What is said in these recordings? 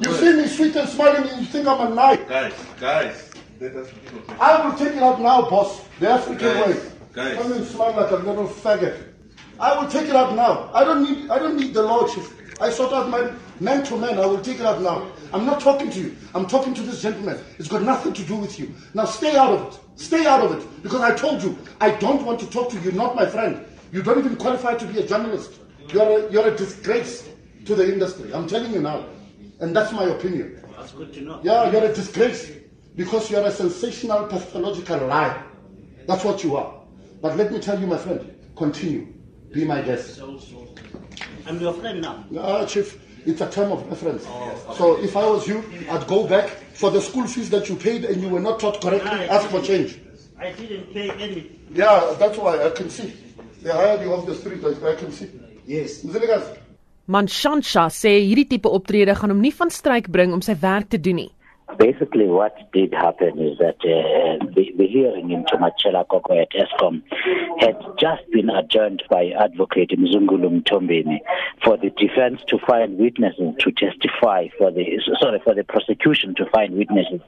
You see me sweet and smiling and you think I'm a knight. Guys, guys, I will take it out now, boss. The African Guys, way. guys. Come and smile like a little faggot. I will take it out now. I don't need I don't need the lordship. I sort out my man to man. I will take it out now. I'm not talking to you. I'm talking to this gentleman. It's got nothing to do with you. Now stay out of it. Stay out of it. Because I told you, I don't want to talk to you. You're not my friend. You don't even qualify to be a journalist. You're a, you're a disgrace to the industry. I'm telling you now. And that's my opinion. That's good to know. Yeah, you're a disgrace because you're a sensational, pathological liar. That's what you are. But let me tell you, my friend, continue. Be my guest. So, so. I'm your friend now. Ah, Chief, it's a term of reference. So if I was you, I'd go back for the school fees that you paid and you were not taught correctly, ask for change. I didn't pay any. Yeah, that's why I can see. They hired you off the street, I can see. Yes. Manshansha sê hierdie tipe optrede gaan hom nie van stryk bring om sy werk te doen nie. Basically, what did happen is that uh, the, the hearing into Machela Koko at ESCOM had just been adjourned by Advocate Mzungulu Mtombeni for the defense to find witnesses to testify for the sorry for the prosecution to find witnesses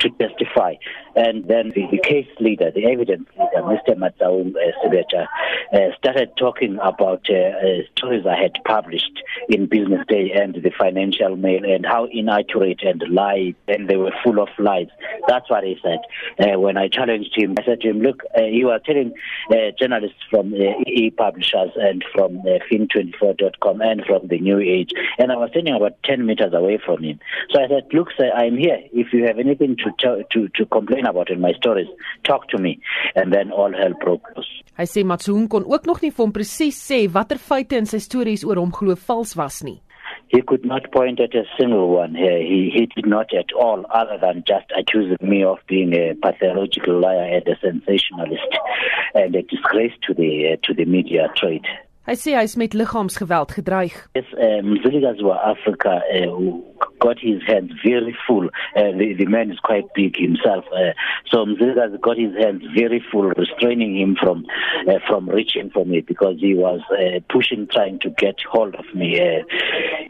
to testify, and then the, the case leader, the evidence leader, Mr. Matsaum uh, uh, started talking about uh, uh, stories I had published in Business Day and the Financial Mail and how inaccurate and lies and they were full of lies. That's what he said. When I challenged him, I said to him, look, you are telling journalists from uh, EE Publishers and from uh, Fin24.com and from the New Age, and I was standing about 10 meters away from him. So I said, look, sir, I'm here. If you have anything to, tell, to, to complain about in my stories, talk to me. And then all hell broke loose. Hy sê Matsoon kon ook nog nie vir hom presies sê watter feite in sy stories oor hom glo vals was nie. He could not point at a single one here. He, he did not at all, other than just accusing me of being a pathological liar and a sensationalist and a disgrace to the uh, to the media trade. Hy sê hy's met liggaamsgeweld gedreig. Yes, um, Ziligaziwa Africa uh, who got his hands very full. Uh, the, the man is quite big himself. Uh, so Mziligazi got his hands very full, restraining him from uh, from reaching for me because he was uh, pushing, trying to get hold of me. Uh,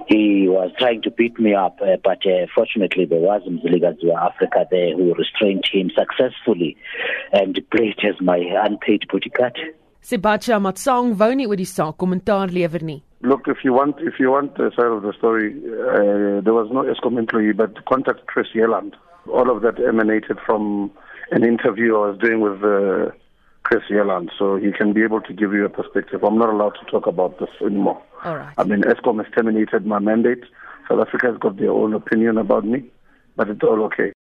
he was trying to beat me up, uh, but uh, fortunately there was Mziligaziwa Africa there who restrained him successfully and played as my unpaid bodyguard. Sebacha Matsang wou nie oor die saak kommentaar lewer nie. Look, if you want, if you want the side of the story, uh, there was no Eskom employee, but contact Chris Yelland. All of that emanated from an interview I was doing with uh, Chris Yelland, so he can be able to give you a perspective. I'm not allowed to talk about this anymore. All right. I mean, Eskom has terminated my mandate. South Africa has got their own opinion about me, but it's all okay.